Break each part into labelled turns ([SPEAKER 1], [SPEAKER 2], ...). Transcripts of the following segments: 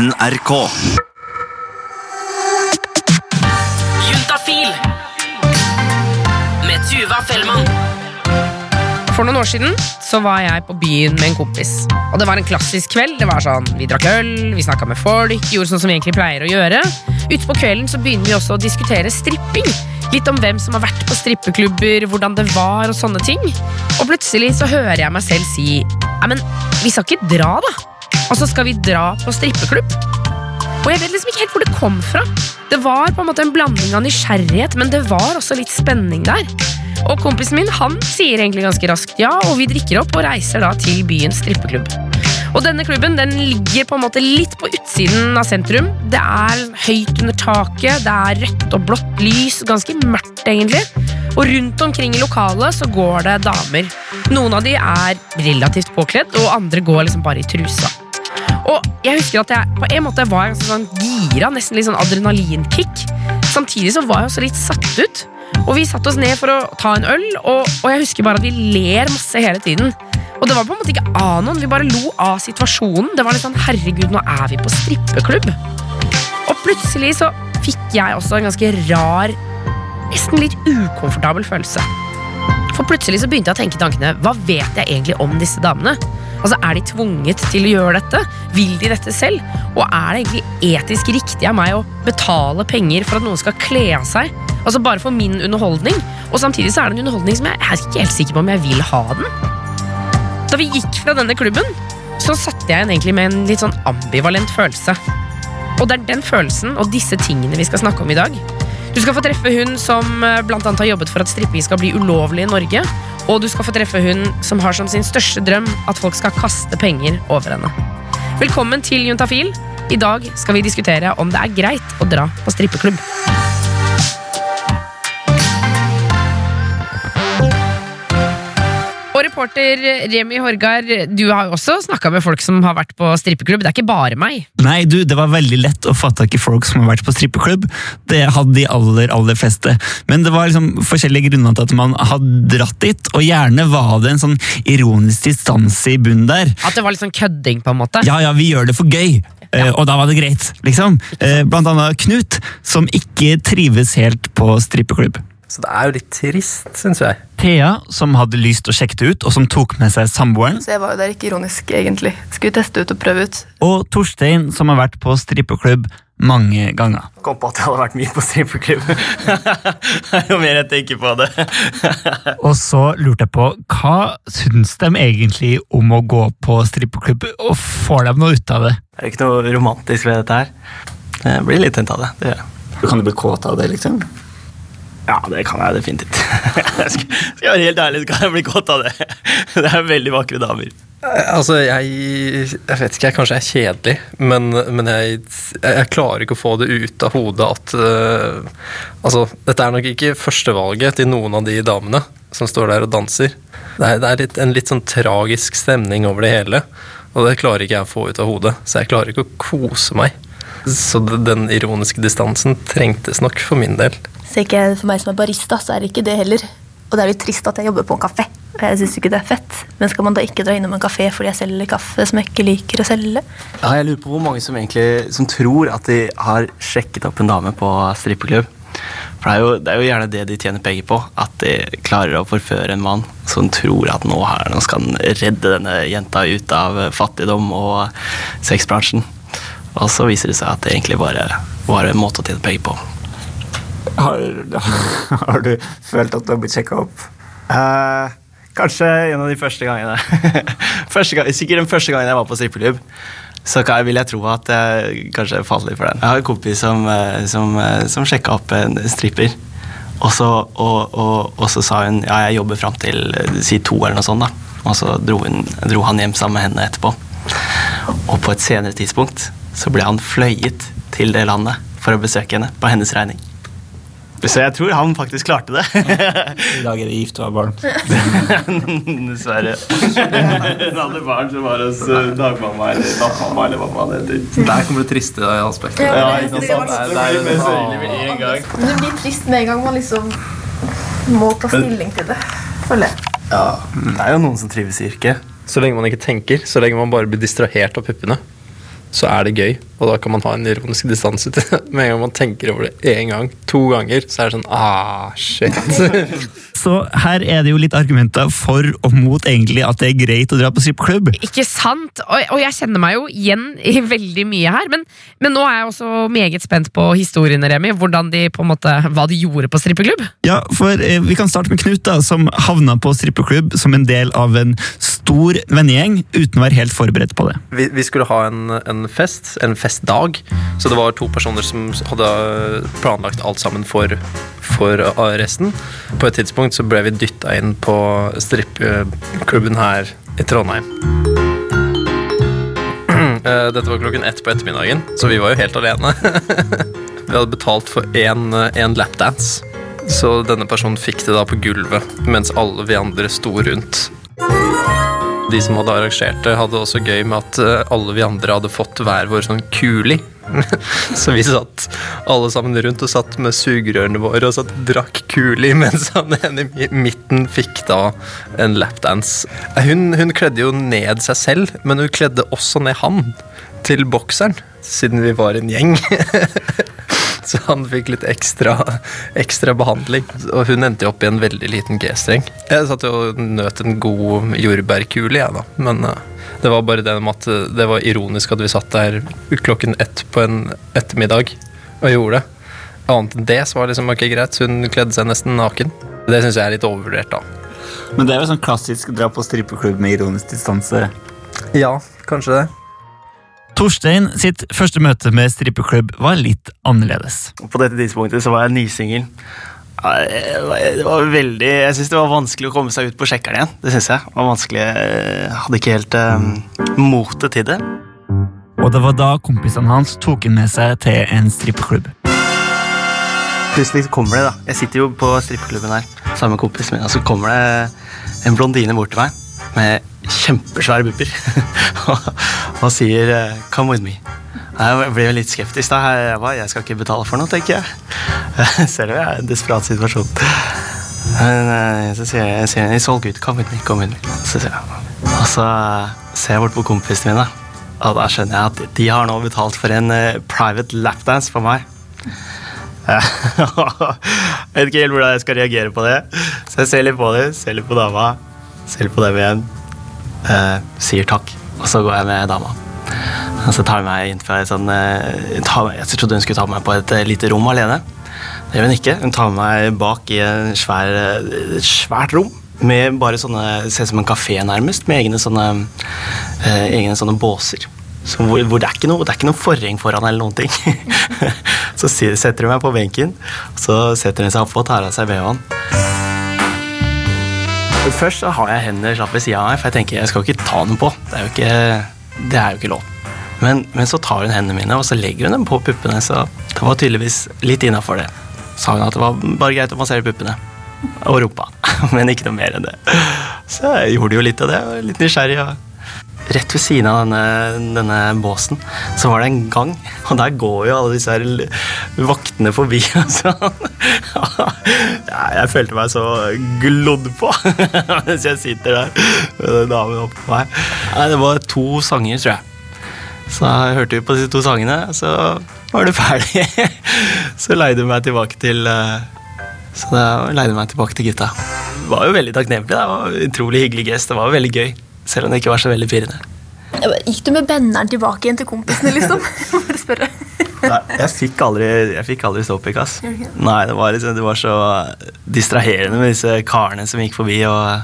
[SPEAKER 1] NRK.
[SPEAKER 2] Juntafil med Tuva Fellmann.
[SPEAKER 3] For noen år siden så var jeg på byen med en kompis. Og Det var en klassisk kveld. Det var sånn, Vi drakk øl, vi snakka med folk, gjorde sånn som vi egentlig pleier å gjøre. Utpå kvelden så begynner vi også å diskutere stripping. Litt om hvem som har vært på strippeklubber, hvordan det var og sånne ting. Og plutselig så hører jeg meg selv si Nei, men vi skal ikke dra, da. Og så skal vi dra på strippeklubb. Og jeg vet liksom ikke helt hvor det kom fra. Det var på en måte en blanding av nysgjerrighet, men det var også litt spenning der. Og kompisen min han sier egentlig ganske raskt ja, og vi drikker opp og reiser da til byens strippeklubb. Og denne klubben den ligger på en måte litt på utsiden av sentrum. Det er høyt under taket, det er rødt og blått lys, ganske mørkt egentlig. Og rundt omkring i lokalet så går det damer. Noen av de er relativt påkledd, og andre går liksom bare i trusa. Og jeg husker at jeg på en måte var sånn gira, nesten litt sånn adrenalinkick. Samtidig så var jeg også litt satt ut. Og vi satte oss ned for å ta en øl, og, og jeg husker bare at vi ler masse hele tiden. Og det var på en måte ikke av noen, vi bare lo av situasjonen. Det var litt sånn, herregud, nå er vi på strippeklubb. Og plutselig så fikk jeg også en ganske rar, nesten litt ukomfortabel følelse. For plutselig så begynte jeg å tenke tankene Hva vet jeg egentlig om disse damene? Altså, Er de tvunget til å gjøre dette? Vil de dette selv? Og er det egentlig etisk riktig av meg å betale penger for at noen skal kle av seg? Altså Bare for min underholdning? Og samtidig så er det en underholdning som jeg, er ikke helt sikker på om jeg vil ha den. Da vi gikk fra denne klubben, så satt jeg igjen egentlig med en litt sånn ambivalent følelse. Og det er den følelsen og disse tingene vi skal snakke om i dag. Du skal få treffe hun som bl.a. blant annet har jobbet for at stripping skal bli ulovlig i Norge. Og du skal få treffe hun som har som sin største drøm at folk skal kaste penger over henne. Velkommen til Juntafil. I dag skal vi diskutere om det er greit å dra på strippeklubb. Reporter Remi Horgard, du har jo også snakka med folk som har vært på strippeklubb. Det er ikke bare meg.
[SPEAKER 4] Nei, du, det var veldig lett å få tak i folk som har vært på strippeklubb. Det hadde de aller, aller fleste. Men det var liksom forskjellige grunner til at man hadde dratt dit, og gjerne var det en sånn ironisk distanse i bunnen der.
[SPEAKER 3] At det var litt sånn kødding, på en måte.
[SPEAKER 4] Ja, ja, vi gjør det for gøy. Ja. og da var det greit, liksom. Eh, blant annet Knut, som ikke trives helt på strippeklubb.
[SPEAKER 5] Så det er jo litt trist, syns jeg.
[SPEAKER 4] Thea, som hadde lyst å sjekke det ut, og som tok med seg samboeren.
[SPEAKER 6] Så jeg var jo der ikke ironisk, egentlig. Skulle teste ut og prøve ut.
[SPEAKER 4] Og Torstein, som har vært på strippeklubb mange ganger.
[SPEAKER 5] Kom på at jeg hadde vært mye på strippeklubb. jo mer jeg tenker på det.
[SPEAKER 4] Og så lurte jeg på, hva syns de egentlig om å gå på strippeklubb, og får de noe ut av det?
[SPEAKER 5] Det er ikke noe romantisk ved dette her. Jeg blir litt tent av det. det gjør jeg.
[SPEAKER 4] Kan du bli kåt av det, liksom?
[SPEAKER 5] Ja, det kan jeg definitivt. Jeg skal skal jeg være helt ærlig, så kan jeg bli godt av det. Det er veldig vakre damer.
[SPEAKER 7] Altså, jeg, jeg vet ikke, jeg kanskje er kjedelig, men, men jeg, jeg klarer ikke å få det ut av hodet at uh, Altså, dette er nok ikke førstevalget til noen av de damene som står der og danser. Det er, det er litt, en litt sånn tragisk stemning over det hele, og det klarer ikke jeg å få ut av hodet. Så jeg klarer ikke å kose meg. Så den ironiske distansen trengtes nok for min del.
[SPEAKER 6] Så ikke for meg som er barista, så er det ikke det heller. Og det er litt trist at jeg jobber på en kafé. Jeg syns ikke det er fett. Men skal man da ikke dra innom en kafé fordi jeg selger kaffe som jeg ikke liker å selge?
[SPEAKER 5] Ja, jeg lurer på hvor mange som egentlig som tror at de har sjekket opp en dame på strippeklubb. For det er, jo, det er jo gjerne det de tjener penger på. At de klarer å forføre en mann som tror at nå, her, nå skal han redde denne jenta ut av fattigdom og sexbransjen. Og så viser det seg at det egentlig bare var en måte å tjene penger på.
[SPEAKER 4] Har, har du følt at du har blitt sjekka opp?
[SPEAKER 5] Uh, kanskje en av de første gangene. første gang, sikkert den første gangen jeg var på strippeklubb. Så vil jeg tro at jeg kanskje falt litt for den. Jeg har en kompis som, eh, som, eh, som sjekka opp en stripper. Og så, og, og, og så sa hun ja, jeg jobber fram til si to eller noe sånt. da. Og så dro, hun, dro han hjem sammen med henne etterpå. Og på et senere tidspunkt så ble han fløyet til det landet for å besøke henne på hennes regning. Så jeg tror han faktisk klarte det.
[SPEAKER 4] I dag er det gift og har barn.
[SPEAKER 5] Dessverre. Hun hadde barn som var hos eh, dagmamma eller nattmamma eller hva man heter.
[SPEAKER 7] Der kommer det triste aspektet.
[SPEAKER 5] Ja.
[SPEAKER 7] Det det
[SPEAKER 5] Det blir
[SPEAKER 7] annen-
[SPEAKER 5] sørgelig med en gang.
[SPEAKER 6] Men det blir trist med en gang man liksom må ta stilling til det. Føler jeg.
[SPEAKER 5] Det er jo noen som trives i yrket.
[SPEAKER 7] Så lenge man ikke tenker, så lenge man bare blir distrahert av puppene, så er det gøy. Og da kan man ha en ironisk distanse til det. Med en gang man tenker over det én gang, to ganger, så er det sånn ah, shit.
[SPEAKER 4] Så her er det jo litt argumenter for og mot egentlig at det er greit å dra på strippeklubb.
[SPEAKER 3] Ikke sant? Og, og jeg kjenner meg jo igjen i veldig mye her. Men, men nå er jeg også meget spent på historiene, Remi. Hvordan de på en måte, Hva de gjorde på strippeklubb.
[SPEAKER 4] Ja, for eh, Vi kan starte med Knut, da, som havna på strippeklubb som en del av en stor vennegjeng uten å være helt forberedt på det.
[SPEAKER 7] Vi, vi skulle ha en, en fest, en festdag. Så det var to personer som hadde planlagt alt sammen for, for resten. På et tidspunkt så ble vi dytta inn på strippeklubben her i Trondheim. Eh, Dette var klokken ett på ettermiddagen, så vi var jo helt alene. Vi hadde betalt for én én lapdance, så denne personen fikk det da på gulvet, mens alle vi andre sto rundt. De som hadde arrangert det, hadde også gøy med at eh, alle vi andre hadde fått hver vår sånn kuli. Så vi satt alle sammen rundt og satt med sugerørene våre og satt drakk kuli, mens han ene i midten fikk da en lapdance. Hun, hun kledde jo ned seg selv, men hun kledde også ned han til bokseren, siden vi var en gjeng. Så han fikk litt ekstra, ekstra behandling. Og hun endte jo opp i en veldig liten G-streng. Jeg satt jo og nøt en god jordbærkule, jeg, da. Men eh, det var bare det med at eh, det var ironisk at vi satt der klokken ett på en ettermiddag og gjorde det. Annet enn det så var det liksom ikke greit. Hun kledde seg nesten naken. Det syns jeg er litt overvurdert, da.
[SPEAKER 4] Men det er jo sånn klassisk dra på strippeklubb med ironisk distanse.
[SPEAKER 7] Ja, kanskje det.
[SPEAKER 4] Torstein sitt første møte med strippeklubb var litt annerledes.
[SPEAKER 5] På dette tidspunktet så var jeg nysingel. Det var- veldig, jeg syns det var vanskelig å komme seg ut på sjekkeren igjen. Det synes jeg. Det var vanskelig, Jeg hadde ikke helt um, motet til det.
[SPEAKER 4] Og det var da kompisene hans tok ham med seg til en strippeklubb.
[SPEAKER 5] Plutselig kommer det, da. Jeg sitter jo på strippeklubben her sammen med kompisen min, og så kommer det en blondine bort til meg med kjempesvære pupper og, sier eh, 'come with me'. Jeg ble jo litt skeptisk da. Jeg, jeg skal ikke betale for noe, tenker jeg. Selv om jeg er i en desperat situasjon. Men eh, så sier jeg, sier jeg 'it's all good, come with me'. come with me. Så sier jeg, og så ser jeg bort på kompisene mine, og da skjønner jeg at de har nå betalt for en eh, private lapdance for meg. jeg vet ikke helt hvordan jeg skal reagere på det. Så jeg ser litt på dem, ser litt på dama, ser litt på dem igjen. Eh, sier takk, og så går jeg med dama. Og så tar hun meg inn fra et sånn eh, Jeg trodde hun skulle ta meg på et eh, lite rom alene. Det gjør hun ikke. Hun tar meg bak i en svær, eh, svært rom. Med bare sånne, Ser ut som en kafé, nærmest. Med egne sånne, eh, egne sånne båser. Så hvor, hvor det, er ikke noe, forheng foran eller noen ting. så setter hun meg på benken, så setter hun seg oppå og tar av seg BH-en. Først så har jeg hendene slapp ved sida av meg, for jeg tenker jeg skal ikke ta dem på. Det er jo ikke, det er jo ikke lov. Men, men så tar hun hendene mine og så legger hun dem på puppene, så det var tydeligvis litt innafor det. Sa hun at det var bare greit å massere puppene. Og rumpa. Men ikke noe mer enn det. Så jeg gjorde jo litt av det. Litt nysgjerrig. og Rett ved siden av denne, denne båsen så var det en gang, og der går jo alle disse her vaktene forbi. sånn. Ja, jeg følte meg så glodd på mens jeg sitter der med den damen oppå meg. Nei, det var to sanger, tror jeg. Så jeg hørte vi på disse to sangene, så var det ferdig. Så leide hun meg tilbake til eh, Så da leide meg tilbake til gutta. Det var jo veldig takknemlig. Det var en utrolig hyggelig gest. Det var jo veldig gøy. Selv om det ikke var så veldig pirrende.
[SPEAKER 6] Gikk du med benneren tilbake igjen til kompisene, liksom? Bare spørre.
[SPEAKER 5] Nei, jeg fikk aldri, jeg fikk aldri ståpikk, ass. Nei, det var, liksom, det var så distraherende med disse karene som gikk forbi, og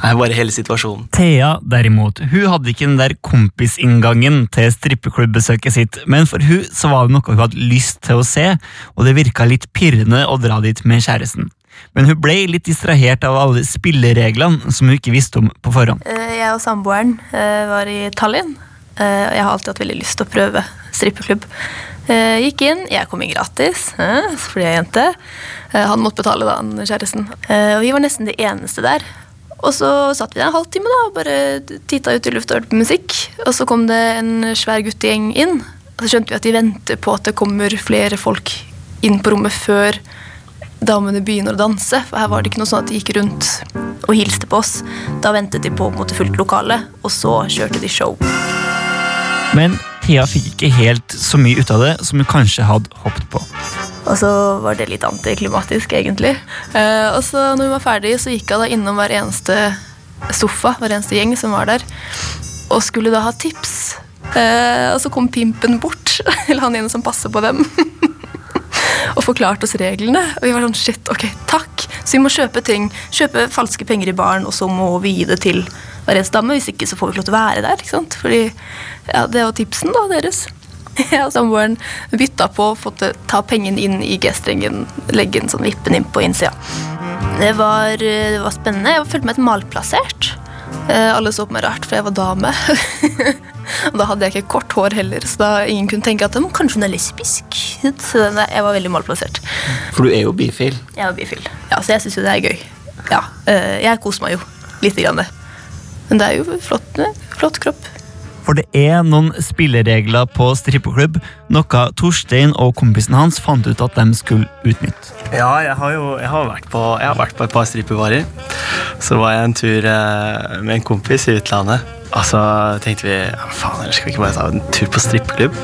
[SPEAKER 5] nei, bare hele situasjonen.
[SPEAKER 4] Thea derimot, hun hadde ikke den der kompisinngangen til strippeklubbesøket sitt, men for hun så var det noe hun hadde lyst til å se, og det virka litt pirrende å dra dit med kjæresten. Men hun ble litt distrahert av alle spillereglene som hun ikke visste om på forhånd.
[SPEAKER 6] Eh, Jeg og samboeren eh, var i Tallinn. Eh, og Jeg har alltid hatt veldig lyst til å prøve strippeklubb. Jeg Gikk inn, jeg kom inn gratis, fordi jeg er jente. Han måtte betale, da, han kjæresten. Og vi var nesten de eneste der. Og så satt vi der en halvtime da, og bare titta ut i lufta og hørte på musikk. Og så kom det en svær guttegjeng inn. Og så skjønte vi at de venter på at det kommer flere folk inn på rommet før damene begynner å danse. For her var det ikke noe sånn at de gikk rundt og hilste på oss. Da ventet de på, på en måte fullt lokale, og så kjørte de show.
[SPEAKER 4] Men Thea fikk ikke helt så mye ut av det som hun kanskje hadde håpet på.
[SPEAKER 6] Og så var det litt antiklimatisk, egentlig. Eh, og så når hun var ferdig, så gikk hun da innom hver eneste sofa, hver eneste gjeng som var der, og skulle da ha tips. Eh, og så kom pimpen bort, eller han ene som passer på dem, og forklarte oss reglene. Og vi var sånn shit, ok, takk. Så vi må kjøpe ting, kjøpe falske penger i baren, og så må vi gi det til hver eneste dame. Hvis ikke så får vi ikke lov til å være der. ikke sant? Fordi ja, det var tipsen da, deres. Og samboeren bytta på å få ta pengene inn i G-strengen, legge en sånn vippen inn på innsida. Det var, eh, det var spennende. Jeg følte meg litt malplassert. Eh, Alle så på meg rart, for jeg var dame. og da hadde jeg ikke kort hår heller, så da ingen kunne tenke at «Hm, kanskje hun er lesbisk. Så jeg var veldig malplassert.
[SPEAKER 5] For du er jo bifil.
[SPEAKER 6] Jeg er bifil. Ja, så jeg syns jo det er gøy. Ja, eh, jeg koser meg jo lite grann. Men det er jo flott, flott kropp.
[SPEAKER 4] For det er noen spilleregler på strippeklubb, noe Torstein og kompisen hans fant ut at de skulle utnytte.
[SPEAKER 5] Ja, jeg har jo jeg har vært, på, jeg har vært på et par strippebarer. Så var jeg en tur eh, med en kompis i utlandet. Og så tenkte vi ja, faen, eller skal vi ikke bare ta en tur på strippeklubb?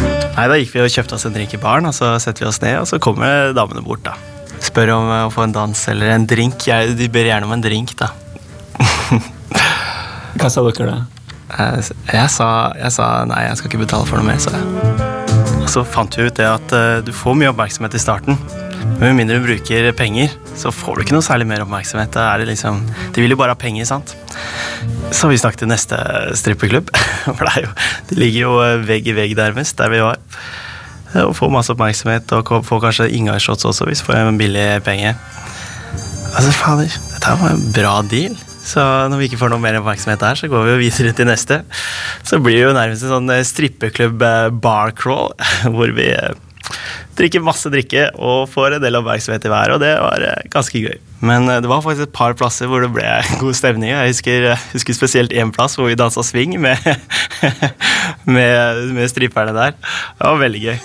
[SPEAKER 5] Nei, Da gikk vi og kjøpte oss en drink i baren, og så setter vi oss ned, og så kommer damene bort. da. Spør om eh, å få en dans eller en drink. Jeg, de ber gjerne om en drink, da.
[SPEAKER 4] Hva sa dere da?
[SPEAKER 5] Jeg, jeg, sa, jeg sa nei, jeg skal ikke betale for noe mer, sa jeg. Og så fant vi ut det at uh, du får mye oppmerksomhet i starten. Men med mindre du bruker penger, så får du ikke noe særlig mer oppmerksomhet. Er det liksom, de vil jo bare ha penger, sant? Så vi snakket til neste strippeklubb. For det, jo, det ligger jo eh, vegg i vegg nærmest, der vi var. Og får masse oppmerksomhet, og får kanskje inngangsshots også, hvis vi får en billig penge. Altså, fader, dette var en bra deal. Så når vi ikke får noe mer oppmerksomhet der, så går vi jo videre til neste. Så blir det jo nærmest en sånn eh, strippeklubb eh, hvor vi eh, drikker masse drikke og får en del oppmerksomhet i hver, og det var ganske gøy. Men det var faktisk et par plasser hvor det ble god stemning. Jeg husker, husker spesielt én plass hvor vi dansa swing med, med, med stripperne der. Det var veldig gøy.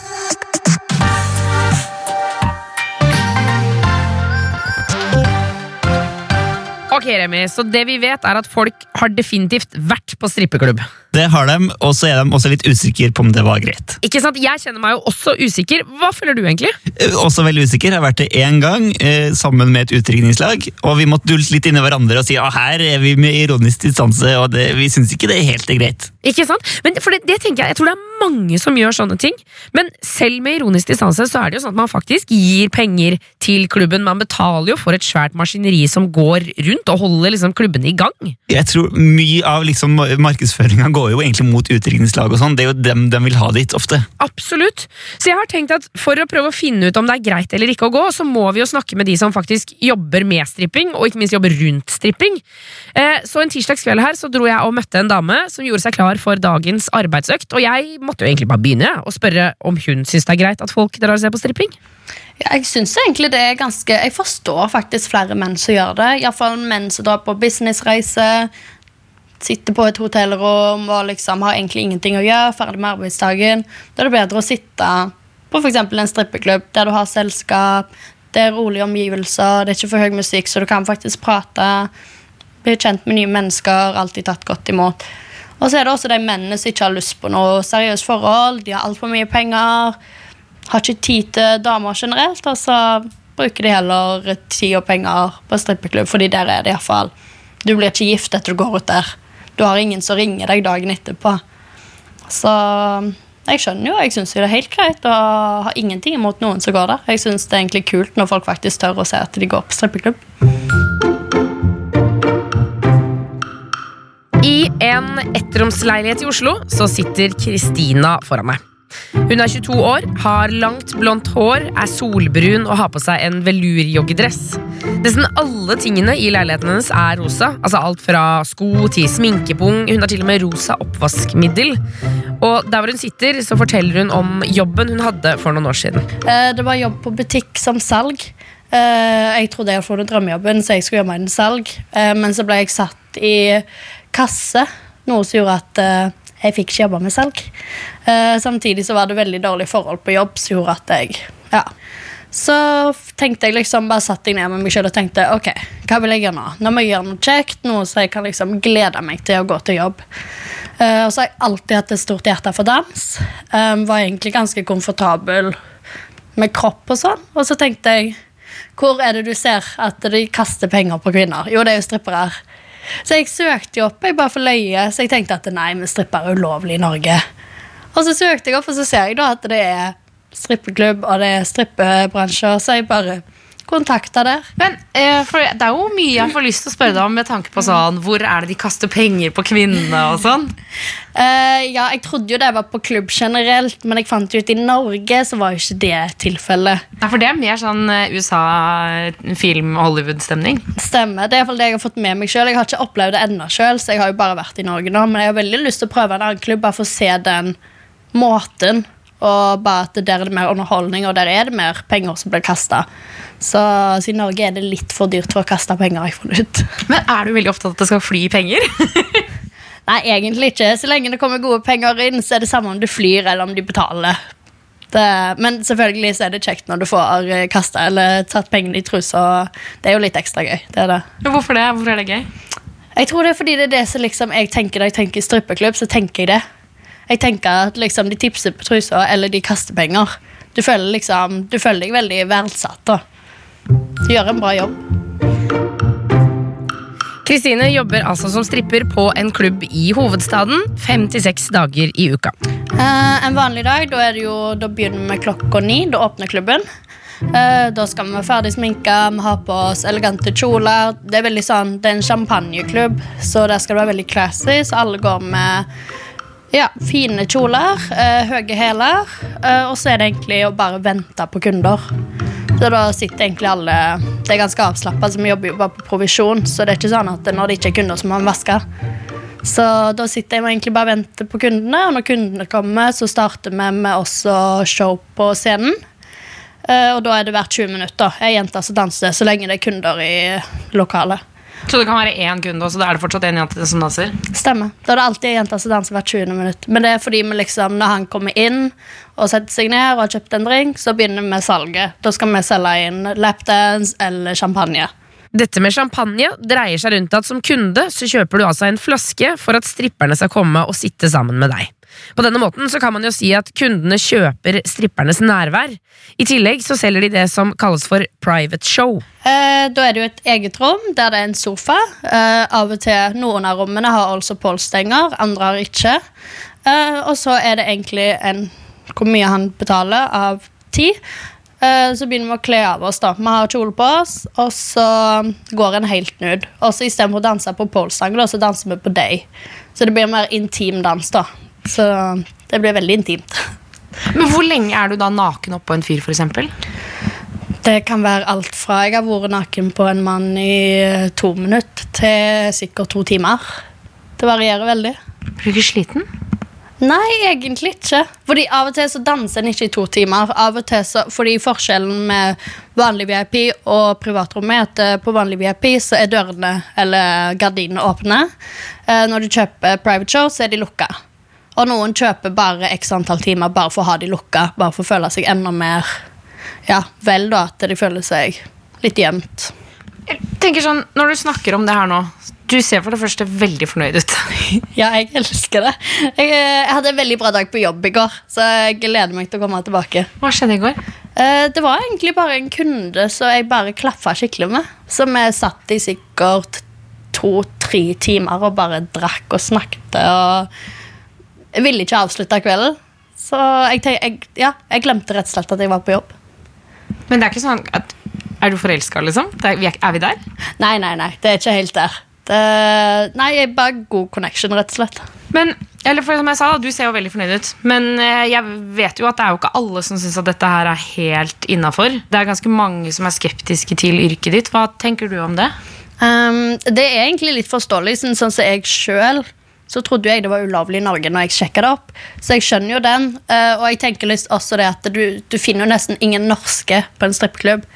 [SPEAKER 3] Ok, Remi, så det vi vet er at folk har definitivt vært på strippeklubb.
[SPEAKER 4] Det har de, og så er de også litt usikre på om det var greit.
[SPEAKER 3] Ikke sant? Jeg kjenner meg jo også usikker. Hva føler du egentlig?
[SPEAKER 4] Eh, Også veldig usikker. Jeg har vært det én gang eh, sammen med et utdrikningslag, og vi måtte dulte litt inni hverandre og si at her er vi med ironisk distanse, og det, vi syns ikke det er helt greit.
[SPEAKER 3] Ikke sant? Men for det, det tenker Jeg jeg tror det er mange som gjør sånne ting. Men selv med ironisk distanse så er det jo sånn at man faktisk gir penger til klubben. Man betaler jo for et svært maskineri som går rundt og holder liksom klubbene i gang.
[SPEAKER 4] Jeg tror Mye av liksom markedsføringa går jo egentlig mot utdrikningslag. og sånn. Det er jo dem de vil ha dit ofte.
[SPEAKER 3] Absolutt. Så jeg har tenkt at for å prøve å finne ut om det er greit eller ikke å gå, så må vi jo snakke med de som faktisk jobber med stripping, og ikke minst jobber rundt stripping. Eh, Så en tirsdagskveld her så dro jeg og møtte en dame som gjorde seg klar for dagens arbeidsøkt, og jeg måtte jo egentlig bare begynne og spørre om hun syns det er greit at folk drar og ser på stripping.
[SPEAKER 1] Ja, jeg synes egentlig det er ganske Jeg forstår faktisk flere menn som gjør det. Iallfall menn som drar på businessreise. Sitter på et hotellrom og liksom har egentlig ingenting å gjøre. Ferdig med arbeidsdagen. Da er det bedre å sitte på eksempel en strippeklubb der du har selskap. Det er rolige omgivelser, det er ikke for høy musikk, så du kan faktisk prate. Bli kjent med nye mennesker, alltid tatt godt imot. Og så er det også de mennene som ikke har lyst på noe seriøst forhold. De har altfor mye penger har ikke tid til damer generelt, og så bruker de heller tid og penger på strippeklubb, fordi der er det iallfall Du blir ikke gift etter du går ut der. Du har ingen som ringer deg dagen etterpå. Så jeg skjønner jo, jeg syns det er helt greit, og har ingenting imot noen som går der. Jeg syns det er egentlig kult når folk faktisk tør å se at de går på strippeklubb.
[SPEAKER 3] En ettromsleilighet i Oslo så sitter Kristina foran meg. Hun er 22 år, har langt blondt hår, er solbrun og har på seg en velurjoggedress. Nesten alle tingene i leiligheten hennes er rosa. Altså Alt fra sko til sminkepung. Hun har til og med rosa oppvaskmiddel. Og der hvor hun sitter, så forteller hun om jobben hun hadde for noen år siden.
[SPEAKER 1] Eh, Det var jobb på butikk som salg. Eh, Jeg trodde jeg hadde fått drømmejobben, så jeg skulle gjøre meg en salg. Eh, Men så ble jeg satt i kasse, noe som gjorde at eh, jeg fikk ikke jobbe med salg. Eh, Samtidig så var det veldig dårlig forhold på jobb, som gjorde at jeg ja. Så tenkte jeg liksom, bare satt jeg ned med meg selv og tenkte ok, hva vil jeg gjøre nå? Nå må jeg gjøre noe kjekt, noe så jeg kan liksom glede meg til å gå til jobb. Eh, og så har jeg alltid hatt et stort hjerte for dans. Um, var egentlig ganske komfortabel med kropp og sånn. Og så tenkte jeg hvor er det du ser at de kaster penger på kvinner? Jo, det er jo strippere. Så jeg søkte jo opp jeg bare for løye, så jeg tenkte at nei, men stripper er ulovlig i Norge. Og så søkte jeg opp, og så ser jeg da at det er strippeklubb og det er strippebransjer, så jeg bare kontakta der.
[SPEAKER 3] Men eh, for Det er jo mye jeg får lyst til å spørre deg om med tanke på sånn Hvor er det de kaster penger på kvinnene og sånn?
[SPEAKER 1] Eh, ja, jeg trodde jo det var på klubb generelt, men jeg fant ut i Norge så var jo ikke det tilfellet.
[SPEAKER 3] Nei, for det er mer sånn eh, USA-film-Hollywood-stemning.
[SPEAKER 1] Stemmer. Det er iallfall det jeg har fått med meg sjøl. Jeg har ikke opplevd det ennå sjøl, så jeg har jo bare vært i Norge nå. Men jeg har veldig lyst til å prøve en annen klubb, bare for å se den måten. Og bare at der er det mer underholdning, og der er det mer penger som blir kasta. Så, i Norge er det litt for dyrt for å kaste penger. jeg ut.
[SPEAKER 3] Men er du veldig opptatt av at det skal fly penger?
[SPEAKER 1] Nei, egentlig ikke. Så lenge det kommer gode penger inn, så er det samme om du flyr eller om de betaler. Det, men selvfølgelig så er det kjekt når du får kasta eller tatt pengene i trusa. Det er jo litt ekstra gøy. Det det.
[SPEAKER 3] Hvorfor det? Hvorfor er det gøy?
[SPEAKER 1] Jeg tror det er fordi det er det som liksom jeg tenker når jeg tenker strippeklubb. så tenker Jeg det. Jeg tenker at liksom de tipser på trusa, eller de kaster penger. Du føler, liksom, du føler deg veldig verdsatt. da. Du gjør en bra jobb.
[SPEAKER 3] Kristine jobber altså som stripper på en klubb i hovedstaden fem til seks dager i uka.
[SPEAKER 1] Eh, en vanlig dag da, det jo, da begynner vi klokka ni. Da åpner klubben. Eh, da skal vi være ferdig sminka, vi har på oss elegante kjoler. Det er veldig sånn, det er en champagneklubb, så der skal det være veldig classy. Så alle går med ja, fine kjoler, eh, høye hæler. Eh, og så er det egentlig å bare vente på kunder. Så da sitter egentlig alle Det er ganske avslappa, så vi jobber jo bare på provisjon. Så det er ikke sånn at når det ikke er kunder, så må man vaske. Så da sitter jeg egentlig bare og venter på kundene, og når kundene kommer, så starter vi med også show på scenen. Eh, og da er det hvert 20 minutter. Ei jente som danser så lenge det er kunder i lokalet.
[SPEAKER 3] Så det kan være én kunde, og så er det fortsatt en jente som danser?
[SPEAKER 1] Stemmer. Da er det alltid ei jente som danser hvert 20. minutt. Men det er fordi vi liksom, når han kommer inn og setter seg ned og har kjøpt en drink, så begynner vi med salget. Da skal vi selge inn lapdance eller champagne.
[SPEAKER 3] Dette med champagne dreier seg rundt at som kunde så kjøper du altså en flaske for at stripperne skal komme og sitte sammen med deg. På denne måten så kan man jo si at kundene kjøper strippernes nærvær. I tillegg så selger de det som kalles for private show.
[SPEAKER 1] Eh, da er det jo et eget rom der det er en sofa. Eh, av og til Noen av rommene har altså polstenger, andre har ikke. Eh, og så er det egentlig en, hvor mye han betaler av tid. Eh, så begynner vi å kle av oss. da Vi har kjole på oss, og så går en helt nude. Og så Istedenfor å danse på polstanger, så danser vi på day. Så det blir mer intim dans. da så det ble veldig intimt.
[SPEAKER 3] Men hvor lenge er du da naken oppå en fyr, f.eks.?
[SPEAKER 1] Det kan være alt fra jeg har vært naken på en mann i to minutter, til sikkert to timer. Det varierer veldig.
[SPEAKER 3] Blir du ikke sliten?
[SPEAKER 1] Nei, egentlig ikke. Fordi Av og til så danser en ikke i to timer. Av og til så, fordi Forskjellen med vanlig VIP og privatrommet er at eh, på vanlig VIP så er dørene eller gardinene åpne. Eh, når du kjøper private show, så er de lukka. Og noen kjøper bare x antall timer bare for å ha de lukka, bare for å føle seg enda mer ja, vel, da, at de føler seg litt gjemt.
[SPEAKER 3] Jeg tenker sånn, Når du snakker om det her nå, du ser for det første veldig fornøyd ut.
[SPEAKER 1] ja, jeg elsker det. Jeg, jeg, hadde en veldig bra dag på jobb i går, så jeg gleder meg til å komme tilbake.
[SPEAKER 3] Hva skjedde i går?
[SPEAKER 1] Eh, det var egentlig bare en kunde som jeg bare klaffa skikkelig med. Som jeg satt i sikkert to-tre timer og bare drakk og snakket. og jeg ville ikke avslutte kvelden. Så jeg, jeg, ja, jeg, glemte rett og slett at jeg var på jobb.
[SPEAKER 3] Men det er ikke sånn at Er du forelska, liksom? Er, vi der?
[SPEAKER 1] Nei, nei, nei. Det er ikke helt der. Det, nei, jeg bare god connection, rett og slett.
[SPEAKER 3] Men eller for som jeg sa, Du ser jo veldig fornøyd ut, men eh, jeg vet jo at det er jo ikke alle som syns at dette her er helt innafor. Det er ganske mange som er skeptiske til yrket ditt. Hva tenker du om det?
[SPEAKER 1] Um, det er egentlig litt forståelig, sånn som jeg sjøl så trodde jeg det var ulovlig i Norge når jeg sjekka det opp. Så jeg skjønner jo den. Eh, og jeg tenker også det at du, du finner jo nesten ingen norske på en strippeklubb.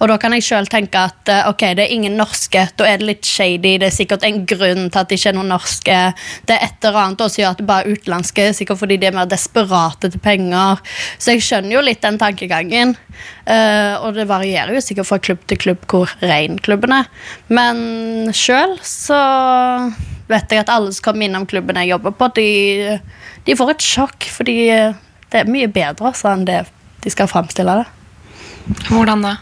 [SPEAKER 1] Og da kan jeg sjøl tenke at eh, ok, det er ingen norske, da er det litt shady. Det er sikkert en grunn til at det ikke er noen norske. Det er et eller annet også gjør at det bare er utenlandske, sikkert fordi de er mer desperate til penger. Så jeg skjønner jo litt den tankegangen. Uh, og det varierer jo sikkert fra klubb til klubb hvor rein klubben er. Men sjøl så vet jeg at alle som kommer innom klubben jeg jobber på, de, de får et sjokk, fordi det er mye bedre altså, enn det de skal framstille det.
[SPEAKER 2] Hvordan da?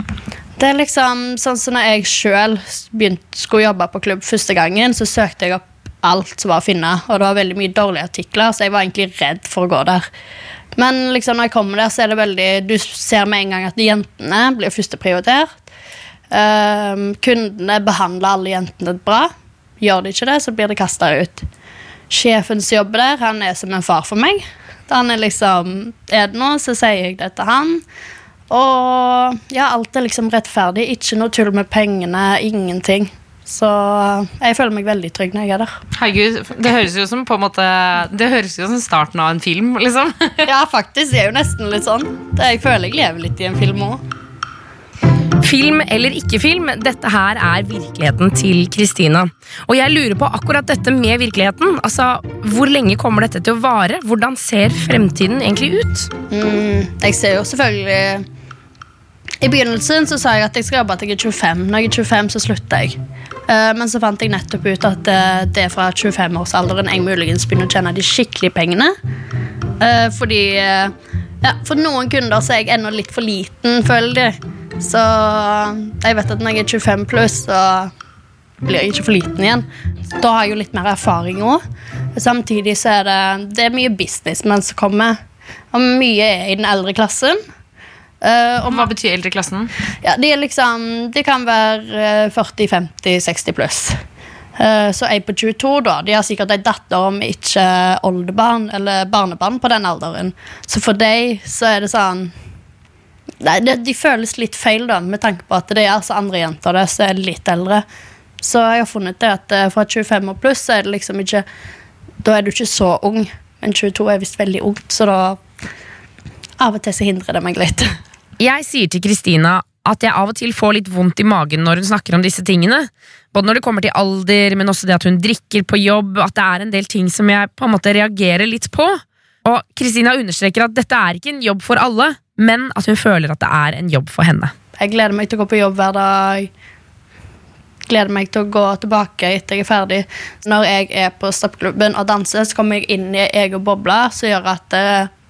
[SPEAKER 1] Det er liksom sånn som når jeg sjøl skulle jobbe på klubb første gangen, så søkte jeg opp alt som var å finne, og det var veldig mye dårlige artikler, så jeg var egentlig redd for å gå der. Men liksom når jeg kommer der, så er det veldig Du ser med en gang at jentene blir førsteprioritert. Um, kundene behandler alle jentene bra. Gjør de ikke det, så blir det kasta ut. Sjefen som jobber der, han er som en far for meg. Han er liksom Er det noe, så sier jeg det til han. Og ja, alt er liksom rettferdig. Ikke noe tull med pengene. Ingenting. Så jeg føler meg veldig trygg når jeg er der.
[SPEAKER 2] Herregud, Det høres jo som på en måte Det høres jo som starten av en film. liksom
[SPEAKER 1] Ja, faktisk. Det er jo nesten litt sånn. Jeg føler jeg lever litt i en film òg.
[SPEAKER 3] Film eller ikke film, dette her er virkeligheten til Kristina. Og jeg lurer på akkurat dette med virkeligheten. Altså, Hvor lenge kommer dette til å vare? Hvordan ser fremtiden egentlig ut?
[SPEAKER 1] Mm, jeg ser jo selvfølgelig I begynnelsen så sa jeg at jeg skal jobbe til jeg er 25. Når jeg er 25, så slutter jeg. Uh, men så fant jeg nettopp ut at uh, det er fra 25-årsalderen jeg muligens begynner å tjene de skikkelige pengene. Uh, fordi ja, For noen kunder så er jeg ennå litt for liten, føler de. Så jeg vet at når jeg er 25 pluss, så blir jeg ikke for liten igjen. Da har jeg jo litt mer erfaring òg. Samtidig så er det, det er mye businessmenn som kommer. Og mye er i den eldre klassen.
[SPEAKER 2] Uh, Hva betyr eldreklassen?
[SPEAKER 1] Ja, de, liksom, de kan være 40-50-60 pluss. Uh, så jeg på 22, da, de har sikkert ei datter om ikke oldebarn eller barnebarn på den alderen. Så for dem så er det sånn Nei, det, De føles litt feil, da, med tanke på at det er altså andre jenter der som er litt eldre. Så jeg har funnet det at uh, fra 25 og pluss så er det liksom ikke Da er du ikke så ung. Men 22 er visst veldig ungt, så da Av og til så hindrer det meg litt.
[SPEAKER 3] Jeg sier til Kristina at jeg av og til får litt vondt i magen når hun snakker om disse tingene. Både når det kommer til alder, men også det at hun drikker på jobb. At det er en del ting som jeg på en måte reagerer litt på. Og Kristina understreker at dette er ikke en jobb for alle, men at hun føler at det er en jobb for henne.
[SPEAKER 1] Jeg gleder meg til å gå på jobb hver dag. Gleder meg til å gå tilbake etter jeg er ferdig. Når jeg er på stappklubben og danser, så kommer jeg inn i egen boble som gjør at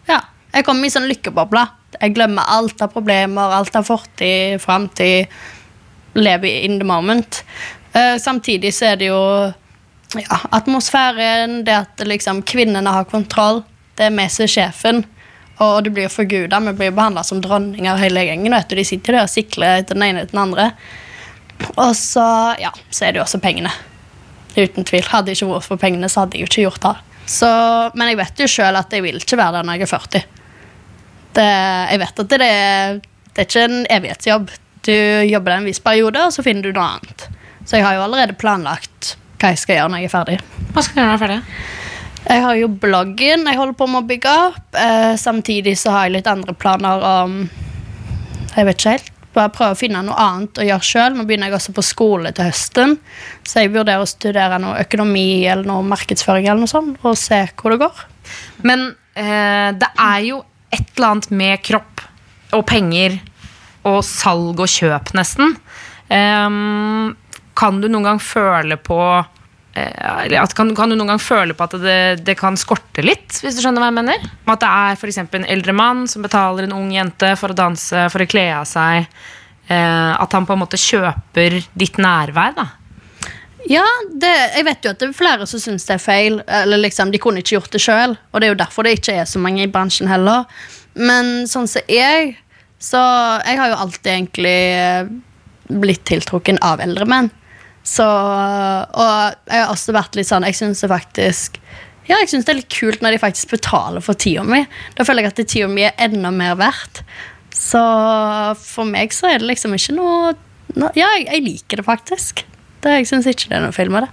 [SPEAKER 1] ja, jeg kommer i sånn lykkeboble. Jeg glemmer alt av problemer, alt av fortid, framtid. Lever in the moment. Uh, samtidig så er det jo ja, atmosfæren, det at liksom, kvinnene har kontroll. Det er som er sjefen. Og du blir forguda. Vi blir behandla som dronninger hele gjengen. Du. De sitter der og sikler etter den ene etter den andre. Og så, ja, så er det jo også pengene. Uten tvil. Hadde jeg ikke vært for pengene, så hadde jeg jo ikke gjort det. Så, men jeg vet jo sjøl at jeg vil ikke være der når jeg er 40. Det, jeg vet at det, det er ikke en evighetsjobb. Du jobber en viss periode, og så finner du noe annet. Så jeg har jo allerede planlagt hva jeg skal gjøre når jeg er ferdig.
[SPEAKER 2] Hva skal du gjøre når du er ferdig?
[SPEAKER 1] Jeg har jo bloggen jeg holder på med å bygge opp. Eh, samtidig så har jeg litt andre planer om Jeg vet ikke helt. Bare prøve å finne noe annet å gjøre sjøl. Nå begynner jeg også på skole til høsten, så jeg vurderer å studere noe økonomi eller noe markedsføring eller noe sånt, og se hvor det går.
[SPEAKER 2] Men eh, det er jo et eller annet med kropp og penger og salg og kjøp, nesten. Um, kan du noen gang føle på uh, kan, kan, du noen gang føle på at det, det, kan skorte litt, hvis du skjønner hva jeg mener? At det er for en eldre mann som betaler en ung jente for å danse, for å kle av seg. Uh, at han på en måte kjøper ditt nærvær, da.
[SPEAKER 1] Ja, det, jeg vet jo at det er flere som syns det er feil. Eller liksom, De kunne ikke gjort det sjøl, og det er jo derfor det ikke er så mange i bransjen heller. Men sånn som jeg, så Jeg har jo alltid egentlig eh, blitt tiltrukken av eldre menn. Så Og jeg har også vært litt sånn Jeg syns det faktisk ja, jeg synes det er litt kult når de faktisk betaler for tida mi. Da føler jeg at tida mi er enda mer verdt. Så for meg så er det liksom ikke noe, Ja, jeg liker det faktisk. Det, jeg syns ikke det er noe feil med det.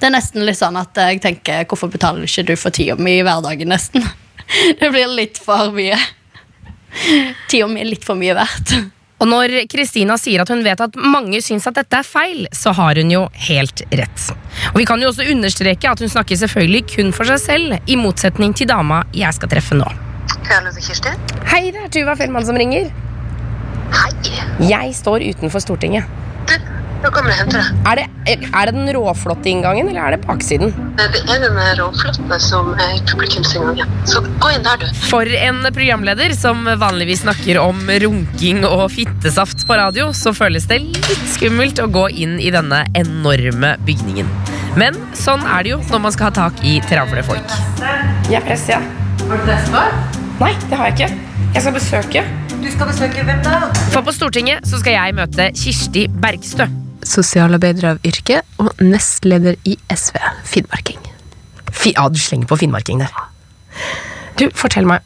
[SPEAKER 1] Det er nesten litt sånn at jeg tenker hvorfor betaler ikke du for tida mi i hverdagen, nesten? Det blir litt for mye. Tida mi er litt for mye verdt.
[SPEAKER 3] Og når Kristina sier at hun vet at mange syns at dette er feil, så har hun jo helt rett. Og Vi kan jo også understreke at hun snakker selvfølgelig kun for seg selv, i motsetning til dama jeg skal treffe nå. Hei, det er Tuva Fellmann som ringer.
[SPEAKER 8] Hei.
[SPEAKER 3] Jeg står utenfor Stortinget.
[SPEAKER 8] Du, Da kommer jeg og henter deg.
[SPEAKER 3] Er det, er det den råflotte inngangen, eller er det baksiden?
[SPEAKER 8] Det er den råflotte som er publikumsinngangen. Så gå inn der, du.
[SPEAKER 3] For en programleder som vanligvis snakker om runking og fittesaft på radio, så føles det litt skummelt å gå inn i denne enorme bygningen. Men sånn er det jo når man skal ha tak i travle folk. Jeg er press, ja.
[SPEAKER 8] Har du testa?
[SPEAKER 3] Nei, det har jeg ikke. Jeg skal besøke.
[SPEAKER 8] Du skal besøke hvem da?
[SPEAKER 3] For på Stortinget så skal jeg møte Kirsti Bergstø.
[SPEAKER 9] Sosialarbeider av yrke og nestleder i SV, finnmarking.
[SPEAKER 3] Fi, ja, du slenger på finnmarking der. Du, fortell meg.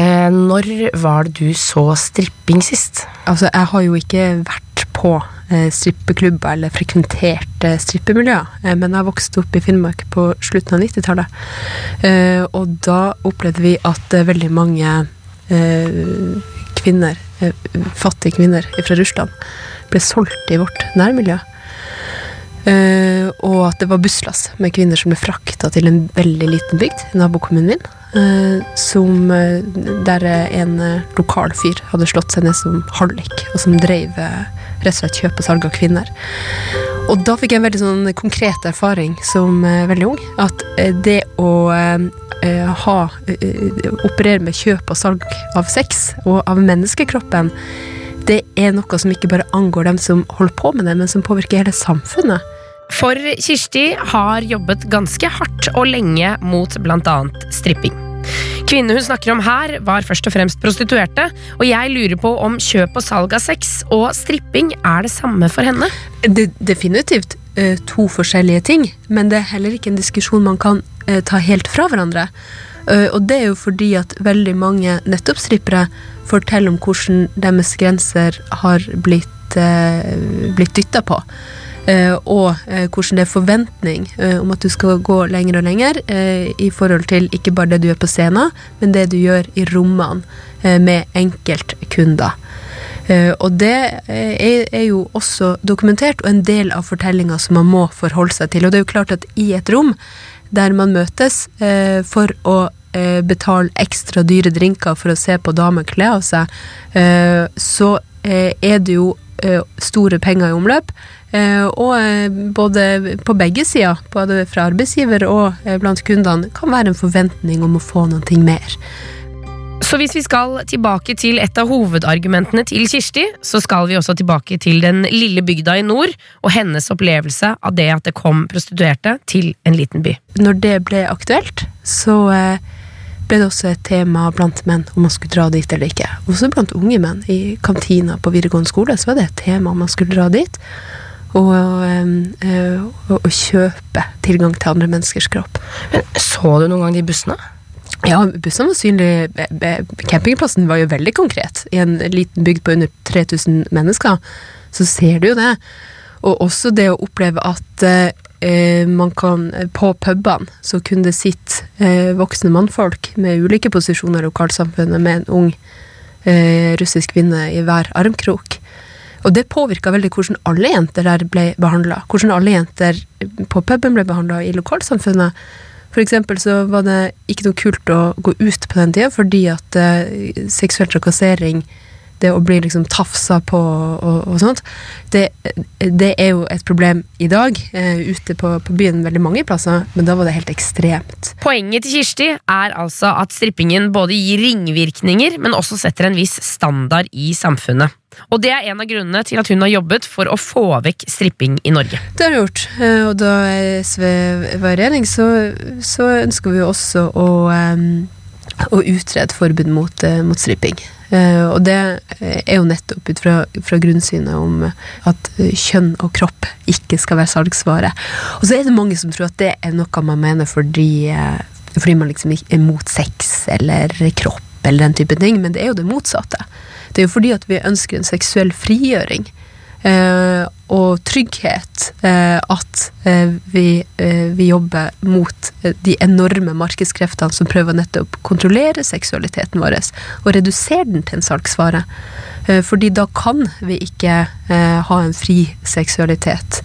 [SPEAKER 3] Eh, når var det du så stripping sist?
[SPEAKER 9] Altså, jeg har jo ikke vært på eh, strippeklubber eller frekventert eh, strippemiljøer, eh, men jeg vokste opp i Finnmark på slutten av 90-tallet. Eh, og da opplevde vi at eh, veldig mange eh, kvinner, fattige kvinner fra Russland, ble solgt i vårt nærmiljø. Uh, og at det var busslass med kvinner som ble frakta til en veldig liten bygd i nabokommunen min. Uh, som, uh, der en eh, lokal fyr hadde slått seg ned som hallik, og som drev eh, rett og slett kjøp og salg av kvinner. Og da fikk jeg en veldig sånn konkret erfaring som eh, veldig ung. At eh, det å eh, eh, ha operere med kjøp og salg av sex og av menneskekroppen, det er noe som ikke bare angår dem som holder på med det, men som påvirker hele samfunnet.
[SPEAKER 3] For Kirsti har jobbet ganske hardt og lenge mot bl.a. stripping. Kvinnene hun snakker om her, var først og fremst prostituerte, og jeg lurer på om kjøp og salg av sex og stripping er det samme for henne.
[SPEAKER 9] Det definitivt eh, to forskjellige ting, men det er heller ikke en diskusjon man kan eh, ta helt fra hverandre. Eh, og det er jo fordi at veldig mange nettopp strippere forteller om hvordan deres grenser har blitt, uh, blitt dytta på. Eh, og eh, hvordan det er forventning eh, om at du skal gå lenger og lenger i forhold til ikke bare det du gjør på scenen, men det du gjør i rommene med enkeltkunder. Og det er, jo også dokumentert, og en del av fortellinga som man må forholde seg til. Og det er jo klart at i et rom der man møtes for å betale ekstra dyre drinker for å se på damer kle av seg, så er det jo store penger i omløp. Eh, og eh, både på begge sider, både fra arbeidsgiver og eh, blant kundene, kan være en forventning om å få noe mer.
[SPEAKER 3] Så hvis vi skal tilbake til et av hovedargumentene til Kirsti, så skal vi også tilbake til den lille bygda i nord og hennes opplevelse av det at det kom prostituerte til en liten by.
[SPEAKER 9] Når det ble aktuelt, så ble det også et tema blant menn om man skulle dra dit eller ikke. Også blant unge menn. I kantina på videregående skole så var det et tema om man skulle dra dit. Og, og, og kjøpe tilgang til andre menneskers kropp.
[SPEAKER 3] Men Så du noen gang de bussene?
[SPEAKER 9] Ja, bussene var synlige. Campingplassen var jo veldig konkret. I en liten bygd på under 3000 mennesker, så ser du jo det. Og også det å oppleve at eh, man kan På pubene så kunne det sitte eh, voksne mannfolk med ulike posisjoner i lokalsamfunnet med en ung eh, russisk kvinne i hver armkrok. Og det påvirka veldig hvordan alle jenter der ble behandla. Hvordan alle jenter på puben ble behandla i lokalsamfunnet. For eksempel så var det ikke noe kult å gå ut på den tida, fordi at uh, seksuell trakassering, det å bli liksom tafsa på og, og sånt, det, det er jo et problem i dag Uh, ute på, på byen veldig mange plasser, men da var det helt ekstremt.
[SPEAKER 3] Poenget til Kirsti er altså at strippingen både gir ringvirkninger, men også setter en viss standard i samfunnet. Og det er en av grunnene til at hun har jobbet for å få vekk stripping i Norge.
[SPEAKER 9] Det har hun gjort, eh, og da SV var i regjering, så, så ønsker vi også å, em, å utrede forbud mot, eh, mot stripping. Uh, og det er jo nettopp ut fra, fra grunnsynet om at eh, kjønn og kropp ikke skal være salgsvare. Og så er det mange som tror at det er noe man mener fordi, eh, fordi man liksom er mot sex eller kropp eller den type ting, men det er jo det motsatte. Det er jo fordi at vi ønsker en seksuell frigjøring. Eh, og trygghet eh, at eh, vi, eh, vi jobber mot de enorme markedskreftene som prøver nettopp å kontrollere seksualiteten vår og redusere den til en salgsvare. Fordi da kan vi ikke ha en fri seksualitet.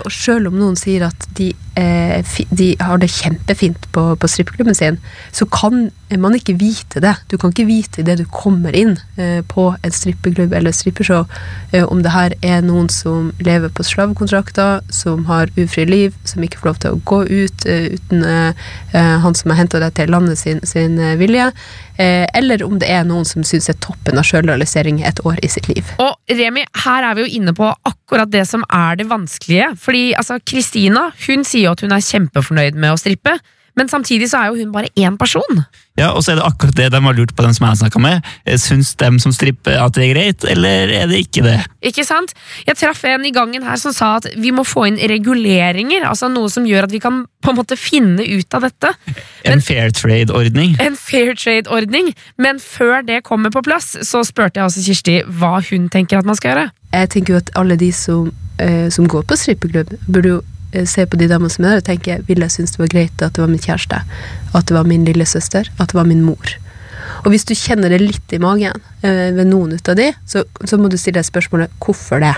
[SPEAKER 9] Og selv om noen sier at de, de har det kjempefint på, på strippeklubben sin, så kan man ikke vite det. Du kan ikke vite idet du kommer inn på en strippeklubb eller strippeshow om det her er noen som lever på slavekontrakter, som har ufri liv, som ikke får lov til å gå ut eh, uten eh, eh, han som har henta deg til landet sin, sin vilje, eller om det er noen som syns er toppen av sjølrealisering et år i sitt liv.
[SPEAKER 3] Og Remi, her er vi jo inne på akkurat det som er det vanskelige. Fordi altså, Kristina hun sier jo at hun er kjempefornøyd med å strippe, men samtidig så er jo hun bare én person.
[SPEAKER 4] Ja, Og så er det akkurat det de har lurt på, dem som jeg har snakka med. Eh, Syns dem som stripper at det er greit, eller er det ikke det?
[SPEAKER 3] Ikke sant? Jeg traff en i gangen her som sa at vi må få inn reguleringer. Altså noe som gjør at vi kan på en måte finne ut av dette.
[SPEAKER 4] En fair trade-ordning.
[SPEAKER 3] En fair trade-ordning. Men før det kommer på plass, så spurte jeg også Kirsti hva hun tenker at man skal gjøre.
[SPEAKER 9] Jeg tenker jo at alle de som, eh, som går på strippeklubb, burde jo eh, se på de damene som er der og tenke vil jeg synes det var greit at det var min kjæreste, at det var min lillesøster, at det var min mor. Og hvis du kjenner det litt i magen eh, ved noen ut av de, så, så må du stille deg spørsmålet hvorfor det.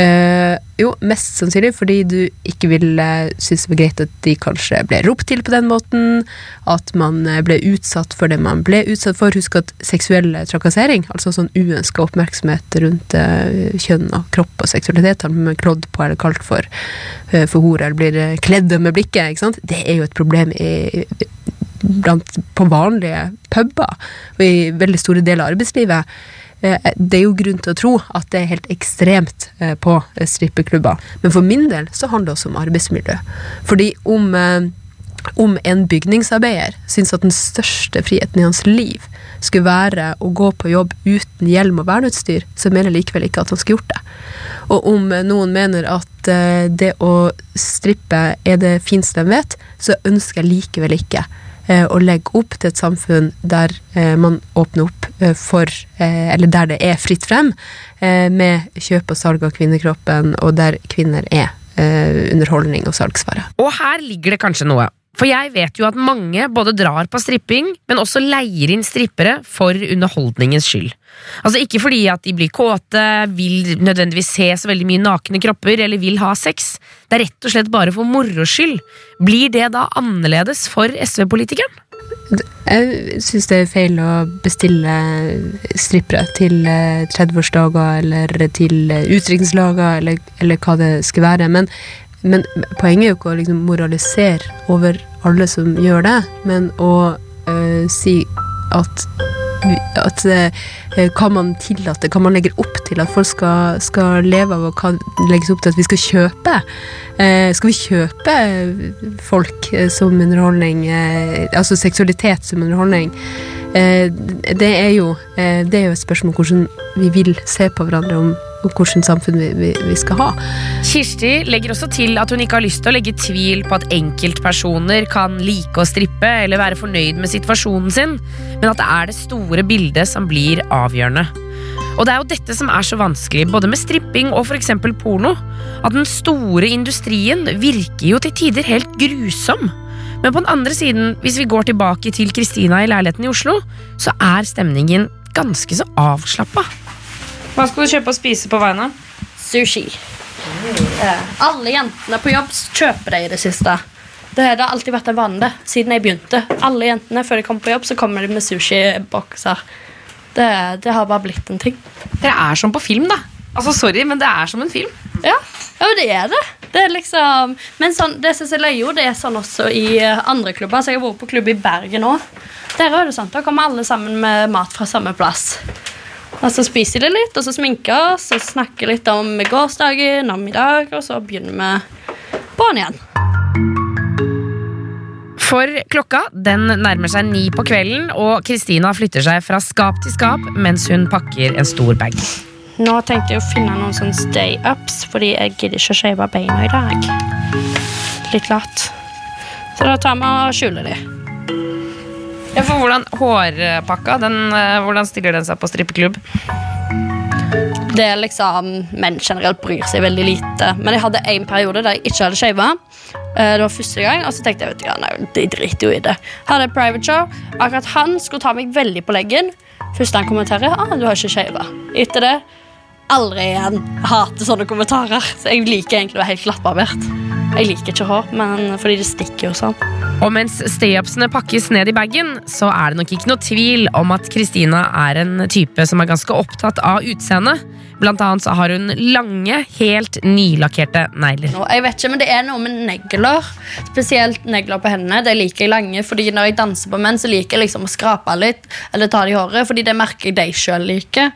[SPEAKER 9] Eh, jo, mest sannsynlig fordi du ikke ville synes det var greit at de kanskje ble ropt til på den måten, at man eh, ble utsatt for det man ble utsatt for. Husk at seksuell trakassering, altså sånn uønska oppmerksomhet rundt eh, kjønn og kropp og seksualitet, har man klådd på eller kalt for, eh, for hore, eller blir eh, kledd med blikket, ikke sant? det er jo et problem i, blant, på vanlige puber og i veldig store deler av arbeidslivet. Eh, Det er jo grunn til å tro at det er helt ekstremt eh, på eh, strippeklubber. Men for min del så handler det også om arbeidsmiljø. Fordi om, om en bygningsarbeider syns at den største friheten i hans liv skulle være å gå på jobb uten hjelm og verneutstyr, så mener jeg likevel ikke at han skulle gjort det. Og om noen mener at det å strippe er det fineste de vet, så ønsker jeg likevel ikke å legge opp til et samfunn der eh, man åpner opp eh, for eh, Eller der det er fritt frem eh, med kjøp og salg av kvinnekroppen, og der kvinner er eh, underholdning og salgsvare.
[SPEAKER 3] Og her ligger det kanskje noe. For jeg vet jo at mange både drar på stripping, men også leier inn strippere for underholdningens skyld. Altså Ikke fordi at de blir kåte, vil nødvendigvis se så veldig mye nakne kropper eller vil ha sex. Det er rett og slett bare for moro skyld. Blir det da annerledes for SV-politikeren?
[SPEAKER 9] Jeg syns det er feil å bestille strippere til eh, 30-årsdager eller til eh, utdrikningslager eller, eller hva det skal være. Men, men poenget er jo ikke å liksom moralisere over alle som gjør det, men å øh, si at at eh, hva man tillater, hva man legger opp til at folk skal, skal leve av, og hva legges opp til at vi skal kjøpe? Eh, skal vi kjøpe folk eh, som underholdning, eh, altså seksualitet som underholdning? Eh, det, er jo, eh, det er jo et spørsmål hvordan vi vil se på hverandre, om, om hvilket samfunn vi, vi, vi skal ha.
[SPEAKER 3] Kirsti legger også til at hun ikke har lyst til å legge tvil på at enkeltpersoner kan like å strippe eller være fornøyd med situasjonen sin, men at det er det store bildet som blir avgjørende. Og det er jo dette som er så vanskelig, både med stripping og f.eks. porno. At den store industrien virker jo til tider helt grusom. Men på den andre siden, hvis vi går tilbake til Kristina i leiligheten i Oslo, så er stemningen ganske så avslappa. Hva skal du kjøpe og spise på veien av?
[SPEAKER 1] Sushi. Eh, alle jentene på jobb kjøper det i det siste. Det har alltid vært en vane siden jeg begynte. Alle jentene før de kommer på jobb, så kommer de med sushibokser. Det, det har bare blitt en ting.
[SPEAKER 2] Dere er som på film, da. Altså, Sorry, men det er som en film.
[SPEAKER 1] Ja, ja men det er det. Det er liksom Men sånn, det synes jeg løyer, det er sånn også i eh, andre klubber. Så jeg har vært på klubb i Bergen òg. Der er det sånn, Da kommer alle sammen med mat fra samme plass. Og så spiser de litt, og så sminker oss og snakker litt om gårsdagen, om i dag, og så begynner vi på'n igjen.
[SPEAKER 3] For klokka den nærmer seg ni på kvelden, og Kristina flytter seg fra skap til skap mens hun pakker en stor bag.
[SPEAKER 1] Nå tenkte jeg å finne noen sånne stay-ups, fordi jeg gidder ikke å shave beina i dag. Litt lat. Så da tar vi og skjuler de.
[SPEAKER 2] Ja, for hvordan Hårpakka, den, eh, hvordan stiller den seg på strippeklubb?
[SPEAKER 1] Det er liksom Menn generelt bryr seg veldig lite. Men jeg hadde en periode der jeg ikke hadde shava. Eh, Det var første gang, og så tenkte jeg vet du, ja, nei, de driter jo i det. Hadde et private show. Akkurat han skulle ta meg veldig på leggen. Første han kommenterer, ah, du har ikke shava. Etter det, aldri igjen. Hater sånne kommentarer. Så jeg liker egentlig å være helt glattbarbert. Jeg liker ikke hår, men fordi det stikker jo sånn.
[SPEAKER 3] Og mens stay-upsene pakkes ned i bagen, så er det nok ikke noe tvil om at Kristina er en type som er ganske opptatt av utseendet. Blant annet så har hun lange, helt nylakkerte negler.
[SPEAKER 1] Jeg vet ikke, men Det er noe med negler. Spesielt negler på hendene. Det liker jeg lange, fordi Når jeg danser på menn, så liker jeg liksom å skrape litt eller ta det i håret. Fordi det merker jeg de sjøl liker.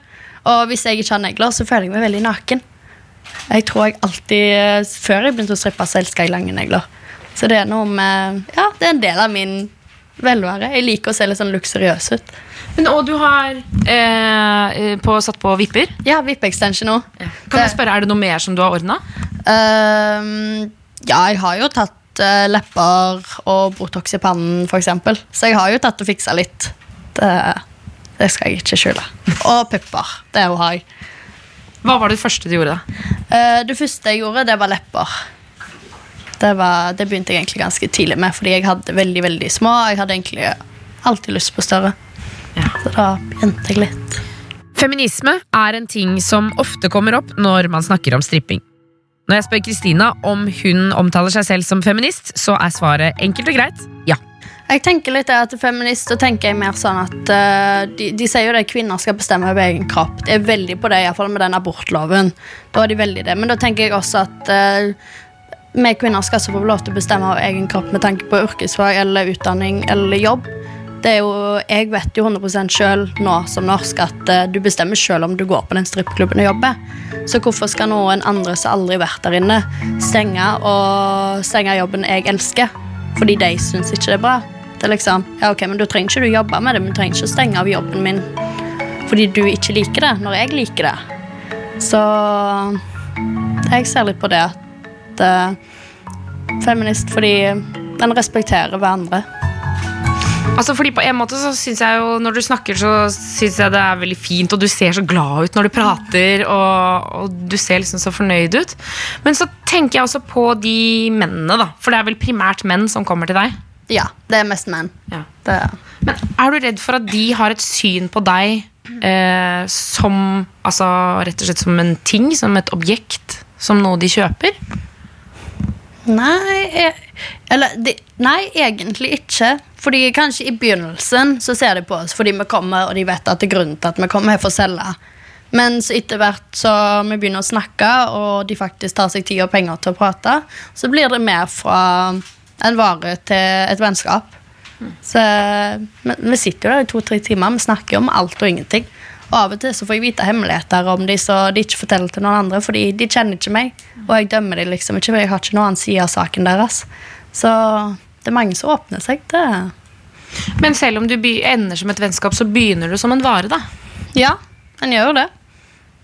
[SPEAKER 1] Og hvis jeg ikke har negler, så føler jeg meg veldig naken. Jeg tror jeg alltid, Før jeg begynte å strippe, så elska jeg lange negler. Så det er noe med Ja, det er en del av min velvære. Jeg liker å se litt sånn luksuriøs ut.
[SPEAKER 2] Men, og du har eh, på, satt på vipper.
[SPEAKER 1] Ja, vippe-extension nå.
[SPEAKER 2] Kan jeg spørre, Er det noe mer som du har ordna?
[SPEAKER 1] Uh, ja, jeg har jo tatt uh, lepper og Botox i pannen, eksempel. Så jeg har jo tatt og fiksa litt. Det, det skal jeg ikke skjule. Og pupper. Det har jeg.
[SPEAKER 2] Hva var det første du gjorde? da?
[SPEAKER 1] Eh, det første jeg gjorde, det var lepper. Det, var, det begynte jeg egentlig ganske tidlig med, fordi jeg hadde veldig veldig små. Jeg hadde egentlig alltid lyst på større. Så da begynte jeg litt.
[SPEAKER 3] Feminisme er en ting som ofte kommer opp når man snakker om stripping. Når jeg spør Kristina om hun omtaler seg selv som feminist, så er svaret enkelt og greit ja.
[SPEAKER 1] Jeg tenker litt at feminist, så tenker jeg mer sånn at uh, de, de sier jo det kvinner skal bestemme over egen kropp. De er veldig på det, iallfall med den abortloven. Da er de veldig det. Men da tenker jeg også at uh, vi kvinner skal også få lov til å bestemme over egen kropp med tanke på yrkesfag eller utdanning eller jobb. Det er jo, jeg vet jo 100% sjøl nå som norsk at uh, du bestemmer sjøl om du går på den strippklubben og jobber. Så hvorfor skal noen andre som aldri vært der inne, stenge, og stenge jobben jeg elsker? Fordi de syns ikke det er bra. Det liksom, ja ok, men Da trenger ikke du jobbe med det, men du trenger ikke stenge av jobben min fordi du ikke liker det, når jeg liker det. Så jeg ser litt på det at uh, feminist fordi den respekterer hverandre.
[SPEAKER 2] Altså fordi på en måte så synes jeg jo Når du snakker, så syns jeg det er veldig fint, og du ser så glad ut når du prater, og, og du ser liksom så fornøyd ut. Men så tenker jeg også på de mennene, da. For det er vel primært menn som kommer til deg.
[SPEAKER 1] Ja, det er mest menn.
[SPEAKER 2] Ja.
[SPEAKER 1] Det,
[SPEAKER 2] Men er du redd for at de har et syn på deg eh, som Altså rett og slett som en ting, som et objekt, som noe de kjøper?
[SPEAKER 1] nei, jeg, eller, de, nei, egentlig ikke. Fordi kanskje i begynnelsen så ser de på oss fordi vi kommer, og de vet at det er grunnen til at vi kommer her for å selge. Men så etter hvert så vi begynner å snakke, og de faktisk tar seg tid og penger til å prate, så blir det mer fra en vare til et vennskap. Så men vi sitter jo der i to-tre timer, vi snakker om alt og ingenting. Og av og til så får jeg vite hemmeligheter om de så de ikke forteller til noen andre, fordi de kjenner ikke meg. Og jeg dømmer dem liksom ikke, for jeg har ikke noen annen side av saken deres. Så det er mange som åpner seg. Det
[SPEAKER 2] Men selv om du ender som et vennskap, så begynner du som en vare, da.
[SPEAKER 1] Ja, en gjør jo det.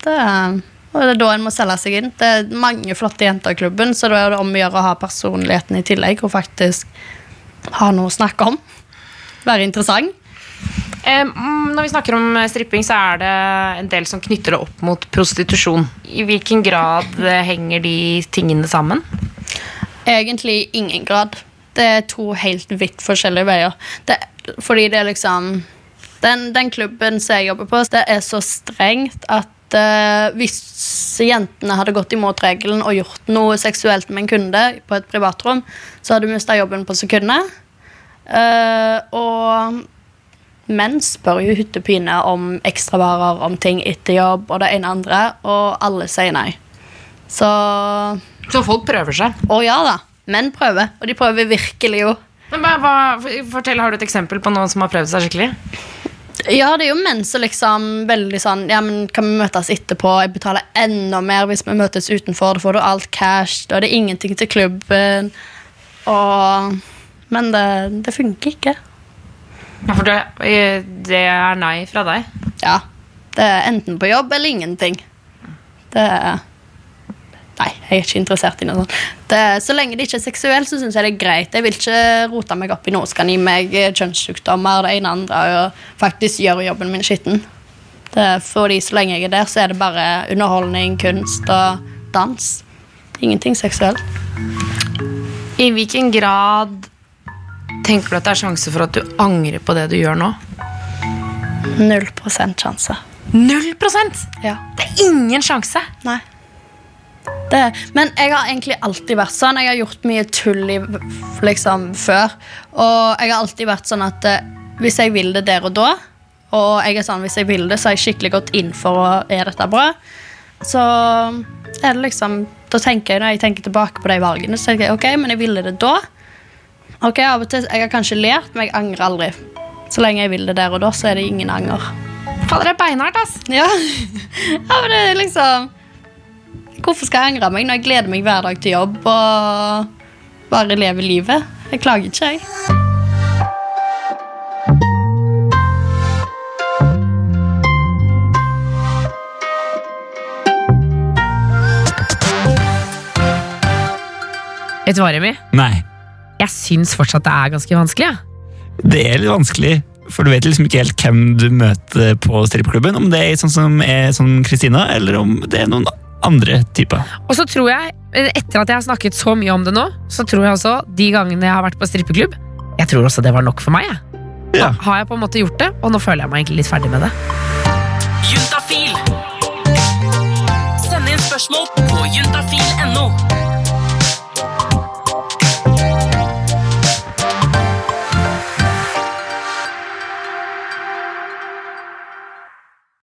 [SPEAKER 1] det er, og det er da en må selge seg inn. Det er mange flotte jenter i klubben, så da er det om å gjøre å ha personligheten i tillegg, og faktisk ha noe å snakke om. Være interessant.
[SPEAKER 2] Eh, når vi snakker om eh, stripping, så er det en del som knytter det opp mot prostitusjon. I hvilken grad eh, henger de tingene sammen?
[SPEAKER 1] Egentlig ingen grad. Det er to helt vidt forskjellige veier. Det, fordi det er liksom den, den klubben som jeg jobber på, det er så strengt at hvis jentene hadde gått imot regelen og gjort noe seksuelt med en kunde på et privatrom, så hadde du mista jobben på sekundet. Eh, og menn spør jo hytte pine om ekstravarer, om ting etter jobb og det ene andre, og alle sier nei. Så
[SPEAKER 2] Så folk prøver seg.
[SPEAKER 1] Å ja da. Menn prøver, og de prøver virkelig jo.
[SPEAKER 2] Men hva, fortell, Har du et eksempel på noen som har prøvd seg skikkelig?
[SPEAKER 1] Ja, det er jo menn som liksom veldig sånn Ja, men kan vi møtes etterpå? Jeg betaler enda mer hvis vi møtes utenfor. Da får du alt cash. Da er det ingenting til klubben. Og Men det, det funker ikke.
[SPEAKER 2] Ja, for det, det er nei fra deg.
[SPEAKER 1] Ja. Det er enten på jobb eller ingenting. Det er Nei, jeg er ikke interessert i noe sånt. Det, så lenge det ikke er seksuelt, så syns jeg det er greit. Jeg vil ikke rote meg opp i noe som kan gi meg kjønnssykdommer det ene andre, og faktisk gjøre jobben min skitten. Det, fordi så lenge jeg er der, så er det bare underholdning, kunst og dans. Ingenting seksuelt.
[SPEAKER 2] I hvilken grad tenker du at det er sjanse for at du angrer på det du gjør nå?
[SPEAKER 1] Null prosent sjanse.
[SPEAKER 2] Null prosent!
[SPEAKER 1] Ja.
[SPEAKER 2] Det er ingen sjanse.
[SPEAKER 1] Nei. Det, men jeg har egentlig alltid vært sånn. Jeg har gjort mye tull i, liksom, før. Og jeg har alltid vært sånn at eh, hvis jeg vil det der og da, og jeg er sånn, hvis jeg vil det, så har jeg skikkelig gått inn for å Er dette bra? Så er det liksom Da tenker jeg når jeg tenker tilbake på de valgene, så tenker jeg ok, men jeg ville det da. Ok, av og til, Jeg har kanskje lært, men jeg angrer aldri. Så lenge jeg vil det der og da, så er det ingen anger.
[SPEAKER 2] Fader, det er beinhardt, ass.
[SPEAKER 1] Ja, ja men det er liksom Hvorfor skal jeg angre meg når jeg gleder meg hver dag til jobb og bare lever livet? Jeg klager ikke, jeg.
[SPEAKER 3] Vet du hva, Remi?
[SPEAKER 4] Nei.
[SPEAKER 3] Jeg syns fortsatt det er ganske vanskelig. Ja.
[SPEAKER 4] Det er litt vanskelig, for du vet liksom ikke helt hvem du møter på strippeklubben. Om det er sånn som er som Kristina, eller om det er noen andre type.
[SPEAKER 3] Og så tror jeg, etter at jeg har snakket så mye om det nå, så tror jeg også de gangene jeg har vært på strippeklubb, jeg tror også det var nok for meg. Jeg.
[SPEAKER 4] Ja.
[SPEAKER 3] Har jeg på en måte gjort det, og nå føler jeg meg egentlig litt ferdig med det.
[SPEAKER 10] Juntafil. Send inn spørsmål på juntafil.no.